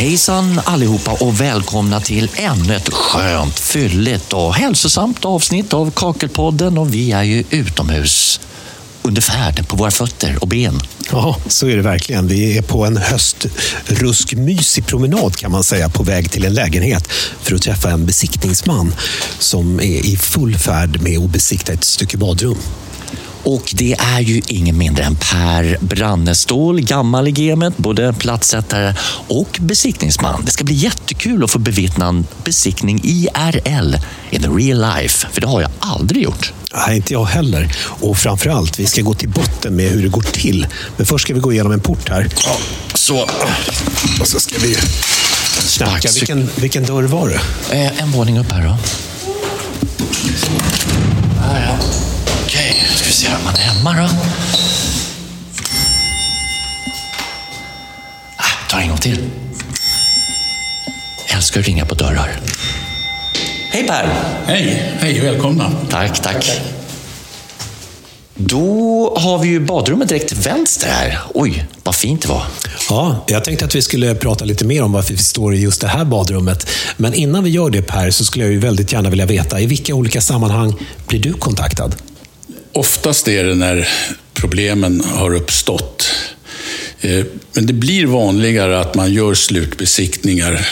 Hejsan allihopa och välkomna till ännu ett skönt, fylligt och hälsosamt avsnitt av Kakelpodden. Och vi är ju utomhus under färd på våra fötter och ben. Ja, så är det verkligen. Vi är på en höstruskmysig promenad kan man säga på väg till en lägenhet för att träffa en besiktningsman som är i full färd med att besikta ett stycke badrum. Och det är ju ingen mindre än Per Brannestål, gammal i gamet, både platssättare och besiktningsman. Det ska bli jättekul att få bevittna en besiktning IRL, in the real life, för det har jag aldrig gjort. Nej, inte jag heller. Och framförallt, vi ska gå till botten med hur det går till. Men först ska vi gå igenom en port här. Ja, så. Och så ska vi snacka. Vilken, vilken dörr var det? Eh, en våning upp här då. Ah, ja. Se om man är hemma då. Ah, ta en gång till. Jag älskar att ringa på dörrar. Hej Per! Hej, hej, välkomna. Tack, tack. Då har vi ju badrummet direkt till vänster här. Oj, vad fint det var. Ja, jag tänkte att vi skulle prata lite mer om varför vi står i just det här badrummet. Men innan vi gör det Per, så skulle jag ju väldigt gärna vilja veta, i vilka olika sammanhang blir du kontaktad? Oftast är det när problemen har uppstått. Eh, men det blir vanligare att man gör slutbesiktningar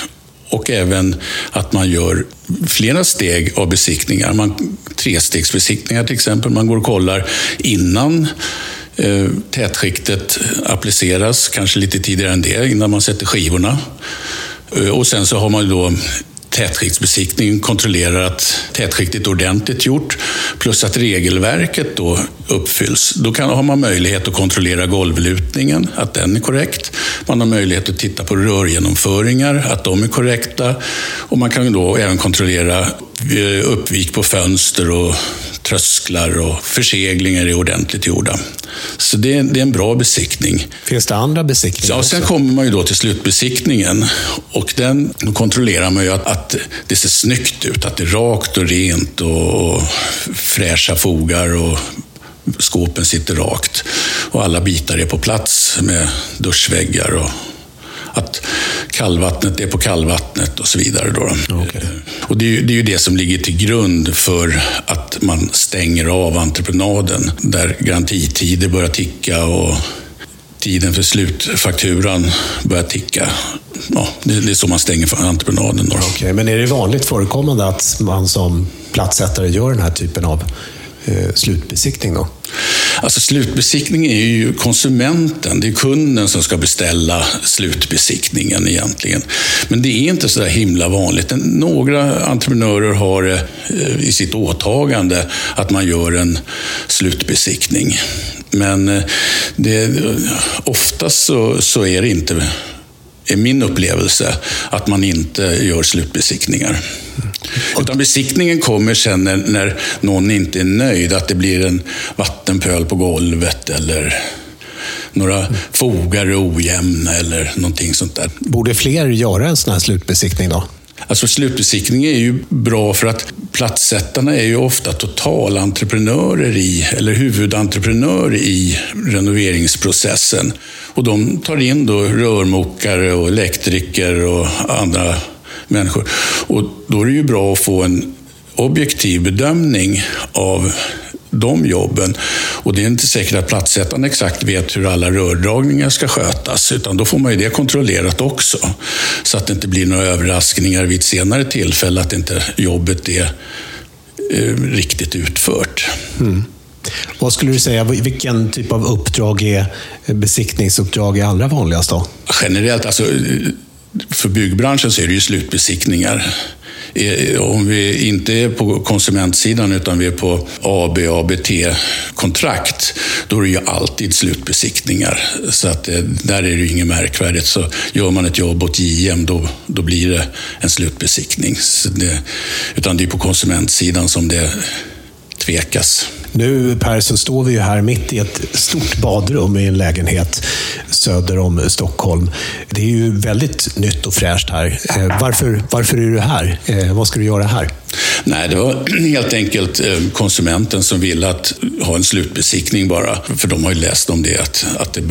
och även att man gör flera steg av besiktningar. Man, trestegsbesiktningar till exempel. Man går och kollar innan eh, tätskiktet appliceras, kanske lite tidigare än det, innan man sätter skivorna. Eh, och sen så har man då tätskiktsbesiktningen kontrollerar att tätskiktet är ordentligt gjort, plus att regelverket då uppfylls. Då kan, har man möjlighet att kontrollera golvlutningen, att den är korrekt. Man har möjlighet att titta på rörgenomföringar, att de är korrekta. Och man kan då även kontrollera eh, uppvik på fönster och trösklar och förseglingar är ordentligt gjorda. Så det är, det är en bra besiktning. Finns det andra besiktningar? Ja, sen kommer man ju då till slutbesiktningen. Och den då kontrollerar man ju att, att det ser snyggt ut, att det är rakt och rent och, och fräscha fogar och skåpen sitter rakt. Och alla bitar är på plats med duschväggar och att kallvattnet är på kallvattnet och så vidare. Då. Okay. Och det är, det är ju det som ligger till grund för att man stänger av entreprenaden, där garantitider börjar ticka och tiden för slutfakturan börjar ticka. Ja, det, det är så man stänger för entreprenaden. Då. Okay, men är det vanligt förekommande att man som platssättare gör den här typen av Eh, slutbesiktning? Då? Alltså slutbesiktning är ju konsumenten, det är kunden som ska beställa slutbesiktningen egentligen. Men det är inte så där himla vanligt. Några entreprenörer har eh, i sitt åtagande att man gör en slutbesiktning. Men eh, det, oftast så, så är det inte är min upplevelse, att man inte gör slutbesiktningar. Utan besiktningen kommer sen när, när någon inte är nöjd, att det blir en vattenpöl på golvet eller några fogar är ojämna eller någonting sånt där. Borde fler göra en sån här slutbesiktning då? Alltså slutbesiktning är ju bra för att platssättarna är ju ofta totalentreprenörer i, eller huvudentreprenörer i renoveringsprocessen. Och de tar in då rörmokare och elektriker och andra människor. Och då är det ju bra att få en objektiv bedömning av de jobben. Och det är inte säkert att platssättaren exakt vet hur alla rördragningar ska skötas, utan då får man ju det kontrollerat också. Så att det inte blir några överraskningar vid ett senare tillfälle, att inte jobbet är eh, riktigt utfört. Mm. Vad skulle du säga, vilken typ av uppdrag är besiktningsuppdrag är allra vanligast då? Generellt, alltså för byggbranschen så är det ju slutbesiktningar. Eh, om vi inte är på konsumentsidan utan vi är på AB, ABT-kontrakt, då är det ju alltid slutbesiktningar. Så att eh, där är det ju inget märkvärdigt. Så gör man ett jobb åt JM, då, då blir det en slutbesiktning. Det, utan det är på konsumentsidan som det tvekas. Nu Per, så står vi ju här mitt i ett stort badrum i en lägenhet söder om Stockholm. Det är ju väldigt nytt och fräscht här. Eh, varför, varför är du här? Eh, vad ska du göra här? Nej, det var helt enkelt eh, konsumenten som ville att ha en slutbesiktning bara. För de har ju läst om det, att, att det är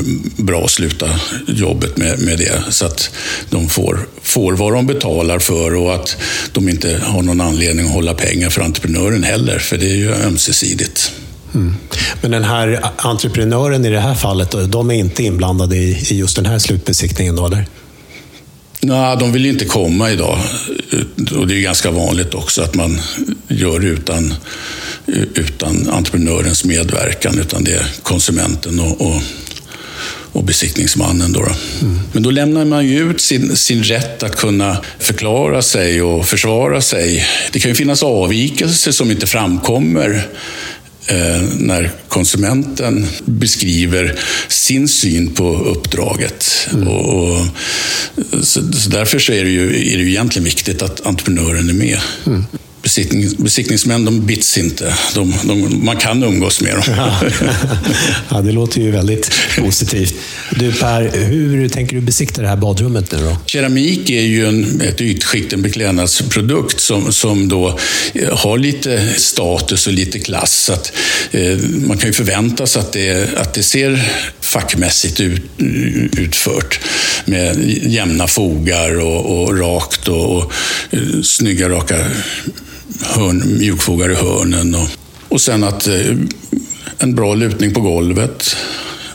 bra att sluta jobbet med, med det. Så att de får, får vad de betalar för och att de inte har någon anledning att hålla pengar för entreprenören heller, för det är ju ömsesidigt. Mm. Men den här entreprenören i det här fallet, de är inte inblandade i, i just den här slutbesiktningen då, eller? Nej, de vill inte komma idag. Och det är ganska vanligt också att man gör utan, utan entreprenörens medverkan, utan det är konsumenten och, och, och besiktningsmannen. Då, då. Mm. Men då lämnar man ju ut sin, sin rätt att kunna förklara sig och försvara sig. Det kan ju finnas avvikelser som inte framkommer när konsumenten beskriver sin syn på uppdraget. Mm. Och, och, så, så, därför så är, det ju, är det ju egentligen viktigt att entreprenören är med. Mm besiktning, besiktningsmän de bits inte. De, de, man kan umgås med dem. Ja. ja, det låter ju väldigt positivt. Du Per, hur tänker du besikta det här badrummet nu då? Keramik är ju en, ett ytskikt, en beklädnadsprodukt som, som då eh, har lite status och lite klass. Att, eh, man kan ju förvänta sig att det, att det ser fackmässigt ut, utfört med jämna fogar och, och rakt och, och uh, snygga raka hörn, mjukfogar i hörnen. Och, och sen att eh, en bra lutning på golvet.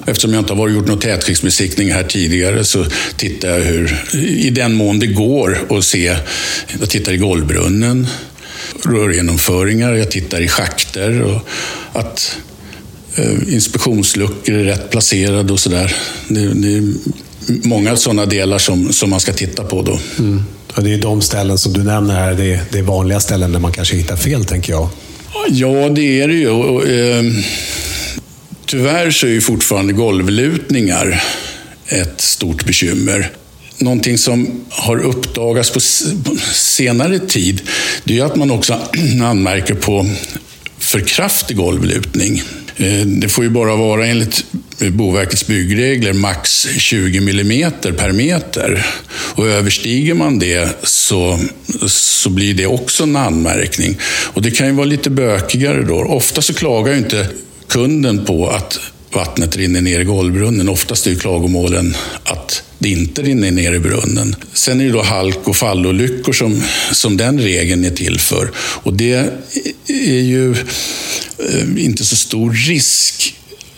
Eftersom jag inte har varit gjort någon tätskiktsbesiktning här tidigare så tittar jag hur, i den mån det går, att se. Jag tittar i golvbrunnen, rörgenomföringar, jag tittar i schakter och att eh, inspektionsluckor är rätt placerade och sådär. Det, det är många sådana delar som, som man ska titta på då. Mm. Och det är de ställen som du nämner här, det är, det är vanliga ställen där man kanske hittar fel, tänker jag. Ja, det är det ju. Och, eh, tyvärr så är ju fortfarande golvlutningar ett stort bekymmer. Någonting som har uppdagats på senare tid, det är att man också anmärker på för kraftig golvlutning. Eh, det får ju bara vara enligt Boverkets byggregler max 20 mm per meter. Och överstiger man det så, så blir det också en anmärkning. Och det kan ju vara lite bökigare då. Ofta så klagar ju inte kunden på att vattnet rinner ner i golvbrunnen. Oftast är klagomålen att det inte rinner ner i brunnen. Sen är det då halk och fallolyckor som, som den regeln är till för. Och det är ju eh, inte så stor risk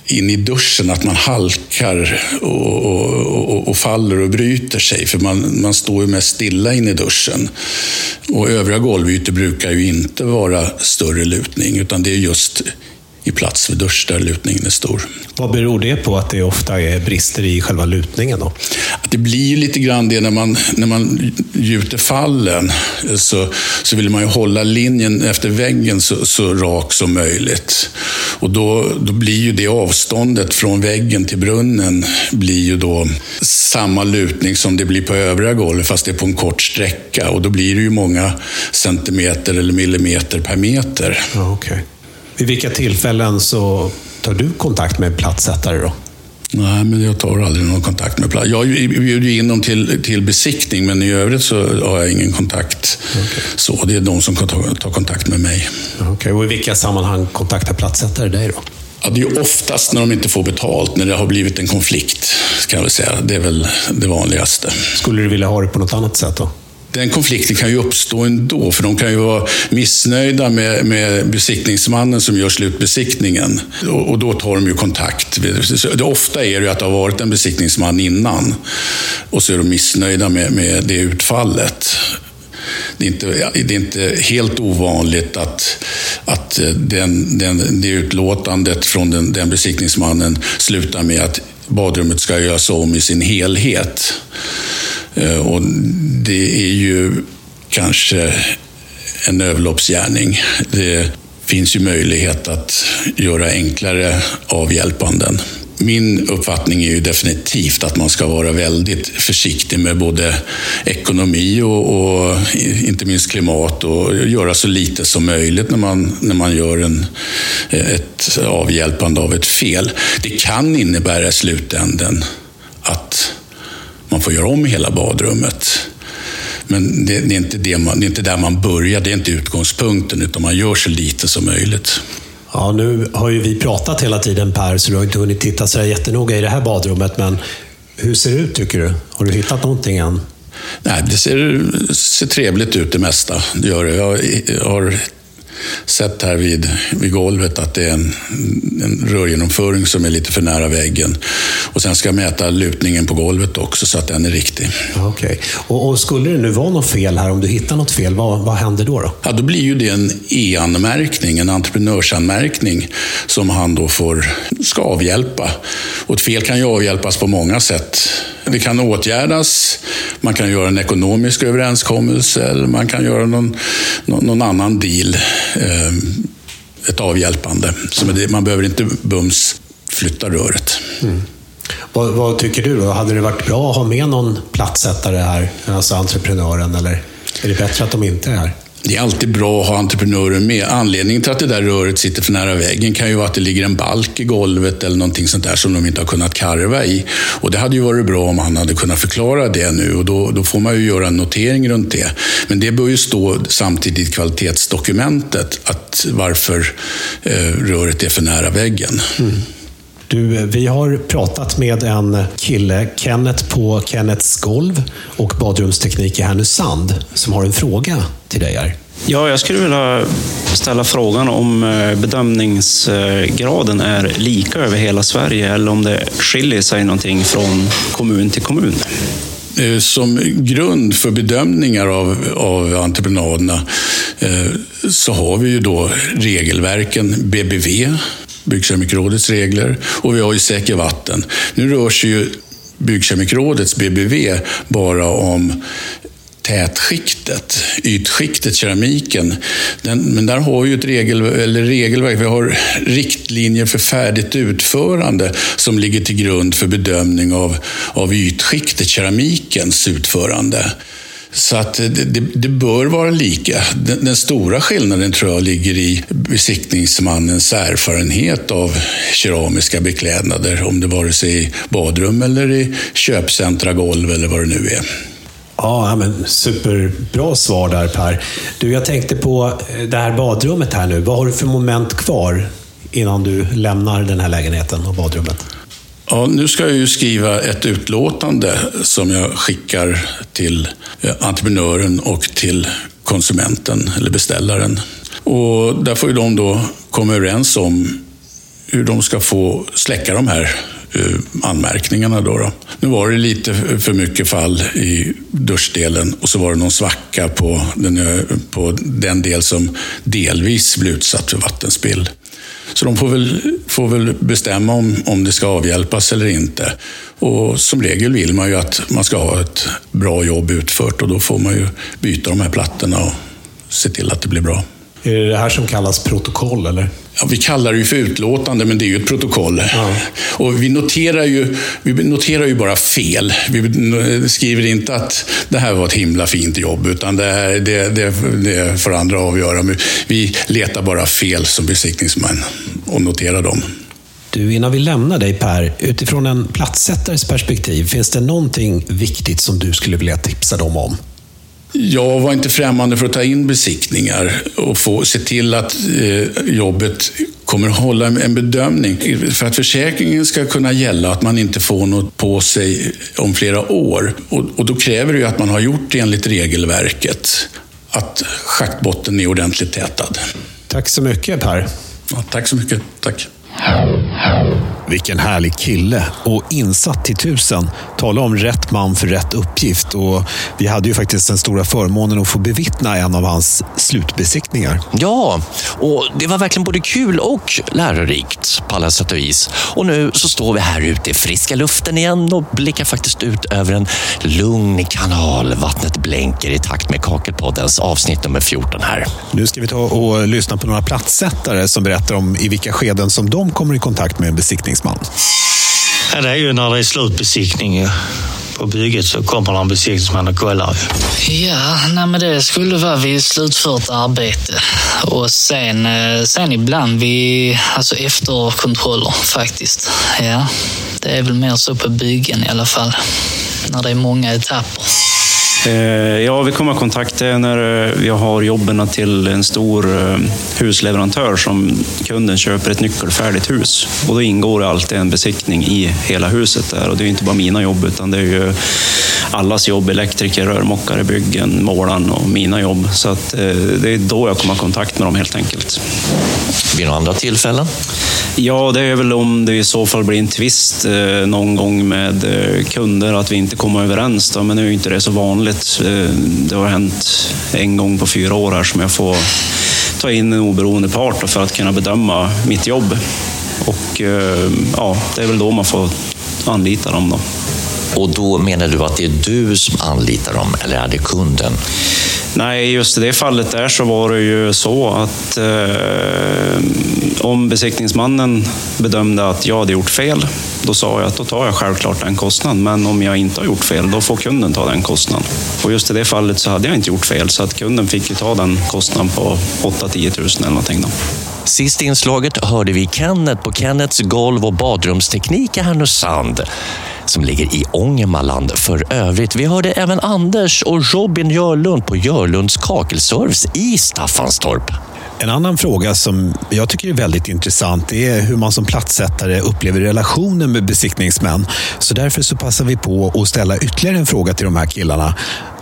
in i duschen, att man halkar och, och, och, faller och bryter sig. För man, man står ju mest stilla in i duschen. Och övriga golvytor brukar ju inte vara större lutning, utan det är just i plats vid dusch där lutningen är stor. Vad beror det på att det ofta är brister i själva lutningen? Då? Det blir lite grann det när man, när man gjuter fallen. Så, så vill man ju hålla linjen efter väggen så, så rak som möjligt. Och då, då blir ju det avståndet från väggen till brunnen blir ju då samma lutning som det blir på övriga golvet, fast det är på en kort sträcka. Och då blir det ju många centimeter eller millimeter per meter. Ja, okay. Vid vilka tillfällen så tar du kontakt med platssättare då? Nej, men jag tar aldrig någon kontakt med plats. Jag bjuder in dem till, till besiktning, men i övrigt så har jag ingen kontakt. Okay. Så Det är de som kan ta, ta kontakt med mig. Okay. Och I vilka sammanhang kontaktar platssättare dig då? Ja, det är oftast när de inte får betalt, när det har blivit en konflikt. Kan jag väl säga. Det är väl det vanligaste. Skulle du vilja ha det på något annat sätt då? Den konflikten kan ju uppstå ändå, för de kan ju vara missnöjda med, med besiktningsmannen som gör slutbesiktningen. Och, och, då tar de ju kontakt. Det, ofta är det ju att det har varit en besiktningsman innan och så är de missnöjda med, med det utfallet. Det är, inte, det är inte helt ovanligt att, att den, den, det utlåtandet från den, den besiktningsmannen slutar med att badrummet ska göras om i sin helhet. Eh, och det är ju kanske en överloppsgärning. Det finns ju möjlighet att göra enklare avhjälpanden. Min uppfattning är ju definitivt att man ska vara väldigt försiktig med både ekonomi och, och, inte minst klimat och göra så lite som möjligt när man, när man gör en, ett avhjälpande av ett fel. Det kan innebära i slutänden att man får göra om hela badrummet. Men det, det är inte det man, det är inte där man börjar, det är inte utgångspunkten, utan man gör så lite som möjligt. Ja, nu har ju vi pratat hela tiden Per, så du har inte hunnit titta så jättenoga i det här badrummet. Men hur ser det ut tycker du? Har du hittat någonting än? Nej, det ser, ser trevligt ut det mesta. Det gör det. Jag har sett här vid, vid golvet att det är en, en rörgenomföring som är lite för nära väggen. Och sen ska jag mäta lutningen på golvet också så att den är riktig. Okej. Okay. Och, och, skulle det nu vara något fel här, om du hittar något fel, vad, vad händer då, då? Ja, då blir ju det en e-anmärkning, en entreprenörsanmärkning som han då får, ska avhjälpa. Och ett fel kan ju avhjälpas på många sätt. Det kan åtgärdas, man kan göra en ekonomisk överenskommelse eller man kan göra någon, någon annan deal. Eh, ett avhjälpande. Så man behöver inte bums flytta röret. Mm. Vad, vad, tycker du då? Hade det varit bra att ha med någon plattsättare här, alltså entreprenören, eller är det bättre att de inte är här? Det är alltid bra att ha entreprenörer med. Anledningen till att det där röret sitter för nära väggen kan ju vara att det ligger en balk i golvet eller någonting sånt där som de inte har kunnat karva i. Och det hade ju varit bra om han hade kunnat förklara det nu och då, då får man ju göra en notering runt det. Men det bör ju stå samtidigt i kvalitetsdokumentet att varför eh, röret är för nära väggen. Mm. Du, vi har pratat med en kille, Kenneth på Kenneths golv och badrumsteknik i Härnösand, som har en fråga till dig här. Ja, jag skulle vilja ställa frågan om eh, bedömningsgraden är lika över hela Sverige eller om det skiljer sig någonting från kommun till kommun. Eh, som grund för bedömningar av, av entreprenaderna eh, så har vi ju då regelverken BBV, Byggkemikrådets regler och vi har ju Säker vatten. Nu rör sig ju Byggkemikrådets BBV bara om tätskiktet, ytskiktet, keramiken. Den, men där har vi ju ett regel, eller regelverk, vi har riktlinjer för färdigt utförande som ligger till grund för bedömning av, av ytskiktet, keramikens utförande. Så att det, det, det, bör vara lika. Den, den, stora skillnaden tror jag ligger i besiktningsmannens erfarenhet av keramiska beklädnader, om det vare sig i badrum eller i köpcentra, golv eller vad det nu är. Ja, men superbra svar där Per. Du, jag tänkte på eh, det här badrummet här nu. Vad har du för moment kvar innan du lämnar den här lägenheten och badrummet? Ja, nu ska jag ju skriva ett utlåtande som jag skickar till eh, entreprenören och till konsumenten eller beställaren. Och där får ju de då komma överens om hur de ska få släcka de här eh, anmärkningarna. Då, då Nu var det lite för mycket fall i duschdelen och så var det någon svacka på den, eh, på den del som delvis blev utsatt för vattenspill. Så de får väl, får väl bestämma om, om det ska avhjälpas eller inte. Och som regel vill man ju att man ska ha ett bra jobb utfört och då får man ju byta de här plattorna och se till att det blir bra. Är det det här som kallas protokoll, eller? Ja, vi kallar det ju för utlåtande, men det är ju ett protokoll. Ja. Och vi noterar, ju, vi noterar ju bara fel. Vi skriver inte att det här var ett himla fint jobb, utan det, här, det, det, det får andra avgöra. Vi letar bara fel som besiktningsmän och noterar dem. Du, innan vi lämnar dig Per, utifrån en platssättares perspektiv, finns det någonting viktigt som du skulle vilja tipsa dem om? Jag var inte främmande för att ta in besiktningar och få, se till att eh, jobbet kommer att hålla en bedömning. För att försäkringen ska kunna gälla, att man inte får något på sig om flera år. Och, och då kräver det ju att man har gjort det enligt regelverket. Att schaktbotten är ordentligt tätad. Tack så mycket Per. Ja, tack så mycket. Tack. Vilken härlig kille och insatt till tusen. Tala om rätt man för rätt uppgift. Och vi hade ju faktiskt den stora förmånen att få bevittna en av hans slutbesiktningar. Ja, och det var verkligen både kul och lärorikt på alla sätt och vis. Och nu så står vi här ute i friska luften igen och blickar faktiskt ut över en lugn kanal. Vattnet blänker i takt med Kakelpoddens avsnitt nummer 14 här. Nu ska vi ta och lyssna på några platssättare som berättar om i vilka skeden som de kommer i kontakt med en besiktningsman? Ja, det är ju när det är slutbesiktning på bygget så kommer en besiktningsman och kollar. Ja, nej men det skulle vara vid slutfört arbete. Och sen, eh, sen ibland vid alltså efterkontroller faktiskt. Ja, det är väl mer så på byggen i alla fall. När det är många etapper. Eh, ja, vi kommer att kontakta när eh, vi har jobben till en stor eh, husleverantör som kunden köper ett nyckelfärdigt hus. Och då ingår det alltid en besiktning i hela huset där. Och det är inte bara mina jobb, utan det är ju allas jobb. Elektriker, rörmokare, byggen, målaren och mina jobb. Så att, det är då jag kommer i kontakt med dem helt enkelt. Vid några andra tillfällen? Ja, det är väl om det i så fall blir en tvist eh, någon gång med eh, kunder, att vi inte kommer överens. Då. Men nu är inte det så vanligt året. Eh, det har hänt en gång på fyra år här som jag får ta in en oberoende part för att kunna bedöma mitt jobb. Och eh, ja, det är väl då man får anlita dem. Då. Och då menar du att det är du som anlitar dem, eller är det kunden? Nej, just i det fallet där så var det ju så att eh, om besiktningsmannen bedömde att jag hade gjort fel, då sa jag att då tar jag självklart den kostnaden. Men om jag inte har gjort fel, då får kunden ta den kostnaden. Och just i det fallet så hade jag inte gjort fel, så att kunden fick ju ta den kostnaden på 8-10 000 eller någonting. Då. Sist i inslaget hörde vi Kenneth på Kennets golv och badrumsteknik i Härnösand som ligger i Ångermanland för övrigt. Vi hörde även Anders och Robin Görlund på Görlunds kakelservice i Staffanstorp. En annan fråga som jag tycker är väldigt intressant är hur man som platssättare upplever relationen med besiktningsmän. Så därför så passar vi på att ställa ytterligare en fråga till de här killarna.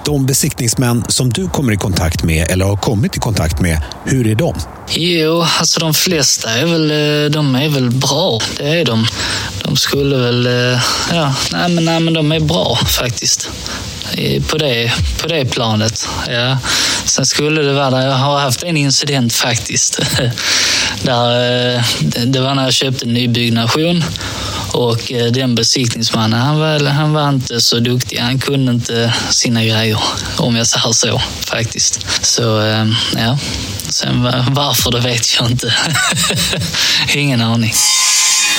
De besiktningsmän som du kommer i kontakt med eller har kommit i kontakt med, hur är de? Jo, alltså de flesta är väl, eh, de är väl bra. Det är de. De skulle väl, eh, ja, nej men, nej, men de är bra faktiskt på det, på det planet. Ja. Sen skulle det vara, jag har haft en incident faktiskt. Där, eh, det var när jag köpte en nybyggnation och eh, den besiktningsmannen, han var, han var inte så duktig. Han kunde inte sina grejer, om jag säger så faktiskt. Så ehm, ja, sen varför det vet jag inte. Ingen aning.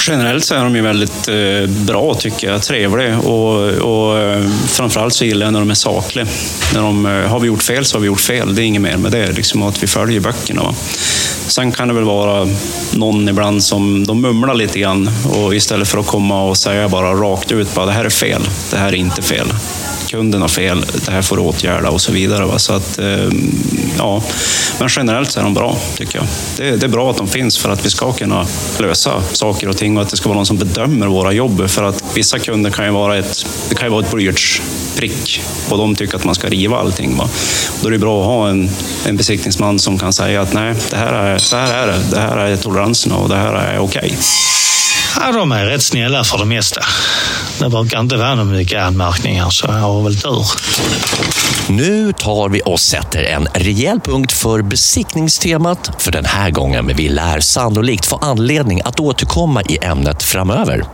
Generellt så är de ju väldigt eh, bra tycker jag, trevliga och, och eh, framförallt så gillar jag när de är sakliga. När de, eh, har vi gjort fel så har vi gjort fel, det är inget mer med det, liksom att vi följer böckerna. Va? Sen kan det väl vara någon ibland som de mumlar lite grann och istället för att komma och säga bara rakt ut bara det här är fel, det här är inte fel kunden har fel, det här får du åtgärda och så vidare. Va? Så att, ehm, ja. Men generellt så är de bra, tycker jag. Det, det, är bra att de finns för att vi ska kunna lösa saker och ting och att det ska vara någon som bedömer våra jobb. För att vissa kunder kan ju vara ett, det kan ju vara ett blyertsprick och de tycker att man ska riva allting. Va? Då är det bra att ha en, en besiktningsman som kan säga att nej, det här är, så här är det, det här är toleranserna och det här är okej. Okay. Ja, de är rätt snälla för det mesta. Det brukar inte vara några mycket anmärkningar, så jag har väl tur. Nu tar vi och sätter en rejäl punkt för besiktningstemat för den här gången, men vi lär sannolikt få anledning att återkomma i ämnet framöver.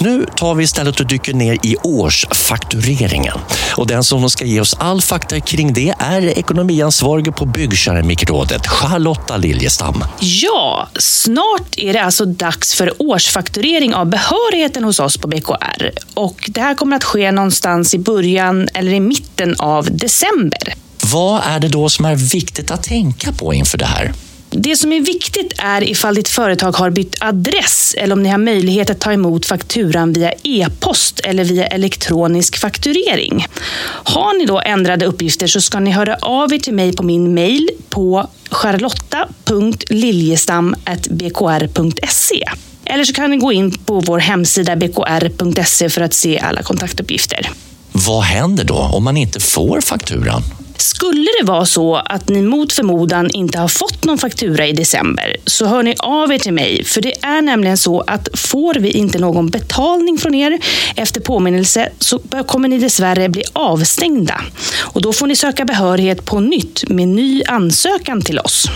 Nu tar vi istället och dyker ner i årsfaktureringen. Och den som ska ge oss all fakta kring det är ekonomiansvarige på Byggkeramikrådet, Charlotta Liljestam. Ja, snart är det alltså dags för årsfakturering av behörigheten hos oss på BKR. Och det här kommer att ske någonstans i början eller i mitten av december. Vad är det då som är viktigt att tänka på inför det här? Det som är viktigt är ifall ditt företag har bytt adress eller om ni har möjlighet att ta emot fakturan via e-post eller via elektronisk fakturering. Har ni då ändrade uppgifter så ska ni höra av er till mig på min mail på charlotta.liljestam.bkr.se. Eller så kan ni gå in på vår hemsida bkr.se för att se alla kontaktuppgifter. Vad händer då om man inte får fakturan? Skulle det vara så att ni mot förmodan inte har fått någon faktura i december så hör ni av er till mig. För det är nämligen så att får vi inte någon betalning från er efter påminnelse så kommer ni dessvärre bli avstängda. Och då får ni söka behörighet på nytt med ny ansökan till oss.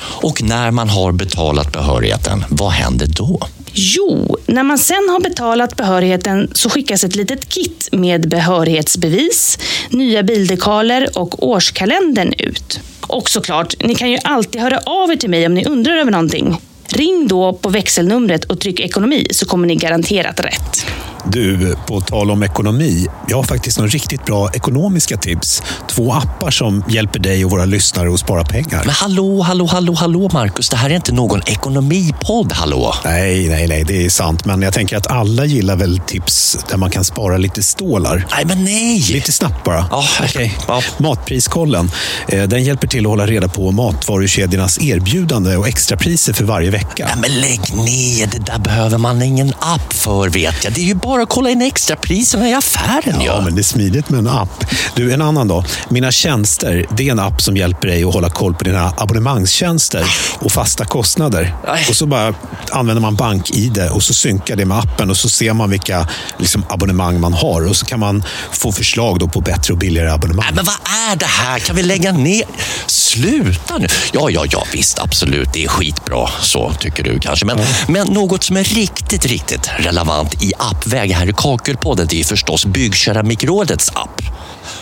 Och när man har betalat behörigheten, vad händer då? Jo, när man sen har betalat behörigheten så skickas ett litet kit med behörighetsbevis, nya bildekaler och årskalendern ut. Och såklart, ni kan ju alltid höra av er till mig om ni undrar över någonting. Ring då på växelnumret och tryck ekonomi så kommer ni garanterat rätt. Du, på tal om ekonomi. Jag har faktiskt några riktigt bra ekonomiska tips. Två appar som hjälper dig och våra lyssnare att spara pengar. Men hallå, hallå, hallå, hallå Marcus. Det här är inte någon ekonomipodd, hallå? Nej, nej, nej, det är sant. Men jag tänker att alla gillar väl tips där man kan spara lite stålar. Nej, men nej! Lite snabbt bara. Ja, okej. Ja. Matpriskollen. Eh, Den hjälper till att hålla reda på matvarukedjornas erbjudande och extrapriser för varje vecka. Nej, men lägg ner, det där behöver man ingen app för vet jag. Det är ju bara att kolla in extrapriserna i affären. Ja, men det är smidigt med en app. Du, en annan då. Mina tjänster, det är en app som hjälper dig att hålla koll på dina abonnemangstjänster och fasta kostnader. Och så bara använder man BankID och så synkar det med appen och så ser man vilka liksom, abonnemang man har och så kan man få förslag då på bättre och billigare abonnemang. Nej, men vad är det här? Kan vi lägga ner? Sluta nu! Ja, ja, ja, visst, absolut. Det är skitbra, så tycker du kanske. Men, men något som är riktigt, riktigt relevant i appväg här i Kakelpodden, det är förstås Byggkeramikrådets app.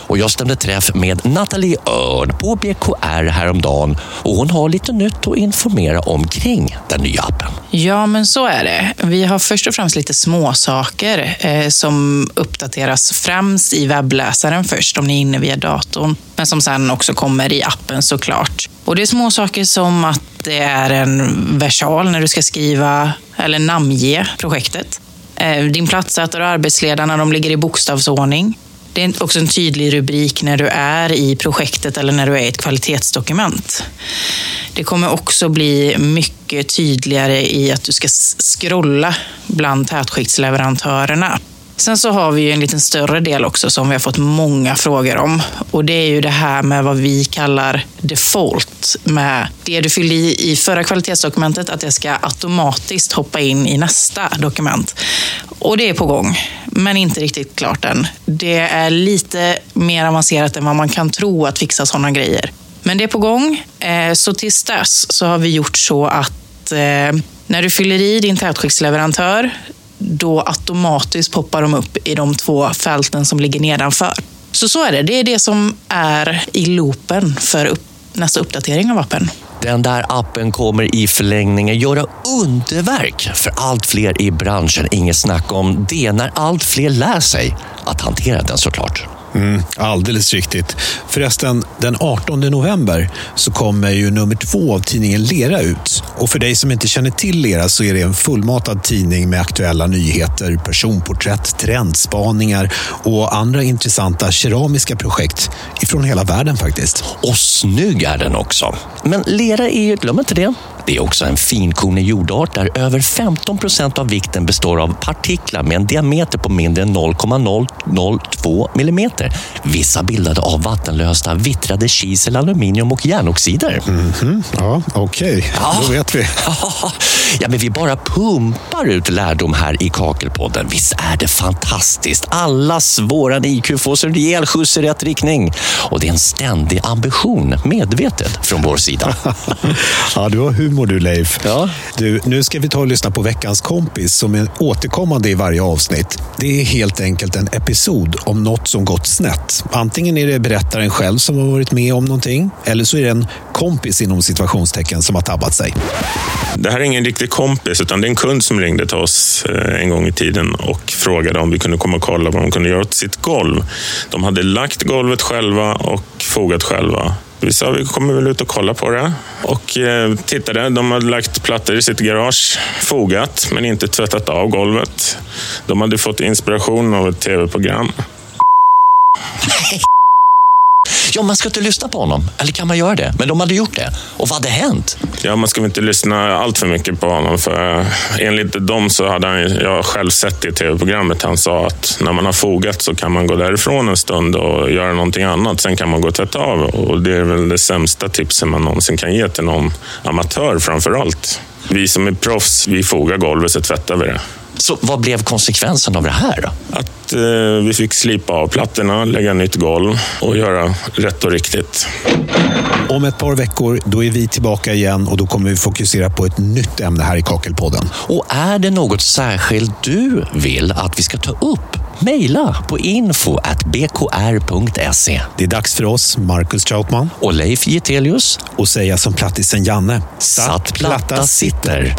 Och jag stämde träff med Nathalie Örn på BKR häromdagen och hon har lite nytt att informera omkring den nya appen. Ja, men så är det. Vi har först och främst lite småsaker eh, som uppdateras främst i webbläsaren först, om ni är inne via datorn. Men som sen också kommer i appen såklart. Och det är småsaker som att det är en versal när du ska skriva eller namnge projektet. Eh, din platssättare och arbetsledarna, de ligger i bokstavsordning. Det är också en tydlig rubrik när du är i projektet eller när du är i ett kvalitetsdokument. Det kommer också bli mycket tydligare i att du ska scrolla bland tätskiktsleverantörerna. Sen så har vi ju en liten större del också som vi har fått många frågor om. Och det är ju det här med vad vi kallar default. Med det du fyllde i i förra kvalitetsdokumentet, att det ska automatiskt hoppa in i nästa dokument. Och det är på gång, men inte riktigt klart än. Det är lite mer avancerat än vad man kan tro att fixa sådana grejer. Men det är på gång. Eh, så tills dess så har vi gjort så att eh, när du fyller i din tätskiktsleverantör, då automatiskt poppar de upp i de två fälten som ligger nedanför. Så så är det. Det är det som är i loopen för upp, nästa uppdatering av appen. Den där appen kommer i förlängningen göra underverk för allt fler i branschen. Inget snack om det när allt fler lär sig att hantera den såklart. Mm, alldeles riktigt. Förresten, den 18 november så kommer ju nummer två av tidningen Lera ut. Och för dig som inte känner till Lera så är det en fullmatad tidning med aktuella nyheter, personporträtt, trendspaningar och andra intressanta keramiska projekt ifrån hela världen faktiskt. Och snygg är den också. Men lera är ju, glöm inte det, det är också en finkornig jordart där över 15 procent av vikten består av partiklar med en diameter på mindre än 0,002 millimeter. Vissa bildade av vattenlösa vittrade kisel, aluminium och järnoxider. Mhm, ja, okej. Ja. Då vet vi. Ja, men vi bara pumpar ut lärdom här i Kakelpodden. Visst är det fantastiskt? Allas våran IQ får sig en rejäl skjuts i rätt riktning. Och det är en ständig ambition, medvetet, från vår sida. Ja, du har humor du Leif. Ja. Du, nu ska vi ta och lyssna på veckans kompis som är återkommande i varje avsnitt. Det är helt enkelt en episod om något som gått snett. Antingen är det berättaren själv som har varit med om någonting eller så är det en kompis inom situationstecken som har tabbat sig. Det här är ingen riktig kompis, utan det är en kund som ringde till oss eh, en gång i tiden och frågade om vi kunde komma och kolla vad de kunde göra åt sitt golv. De hade lagt golvet själva och fogat själva. Vi sa vi kommer väl ut och kolla på det. Och eh, tittade. De hade lagt plattor i sitt garage, fogat, men inte tvättat av golvet. De hade fått inspiration av ett tv-program. Ja, man ska inte lyssna på honom. Eller kan man göra det? Men de hade gjort det. Och vad hade hänt? Ja, man ska väl inte lyssna allt för mycket på honom. För eh, enligt dem så hade han, jag har själv sett det i tv-programmet, han sa att när man har fogat så kan man gå därifrån en stund och göra någonting annat. Sen kan man gå och tvätta av. Och det är väl det sämsta tipset man någonsin kan ge till någon amatör framför allt. Vi som är proffs, vi fogar golvet så tvättar vi det. Så vad blev konsekvensen av det här då? Att eh, vi fick slipa av plattorna, lägga nytt golv och göra rätt och riktigt. Om ett par veckor då är vi tillbaka igen och då kommer vi fokusera på ett nytt ämne här i Kakelpodden. Och är det något särskilt du vill att vi ska ta upp? Mejla på info.bkr.se. Det är dags för oss, Marcus Trautman, Och Leif Getelius, och säga som plattisen Janne. satt platta sitter.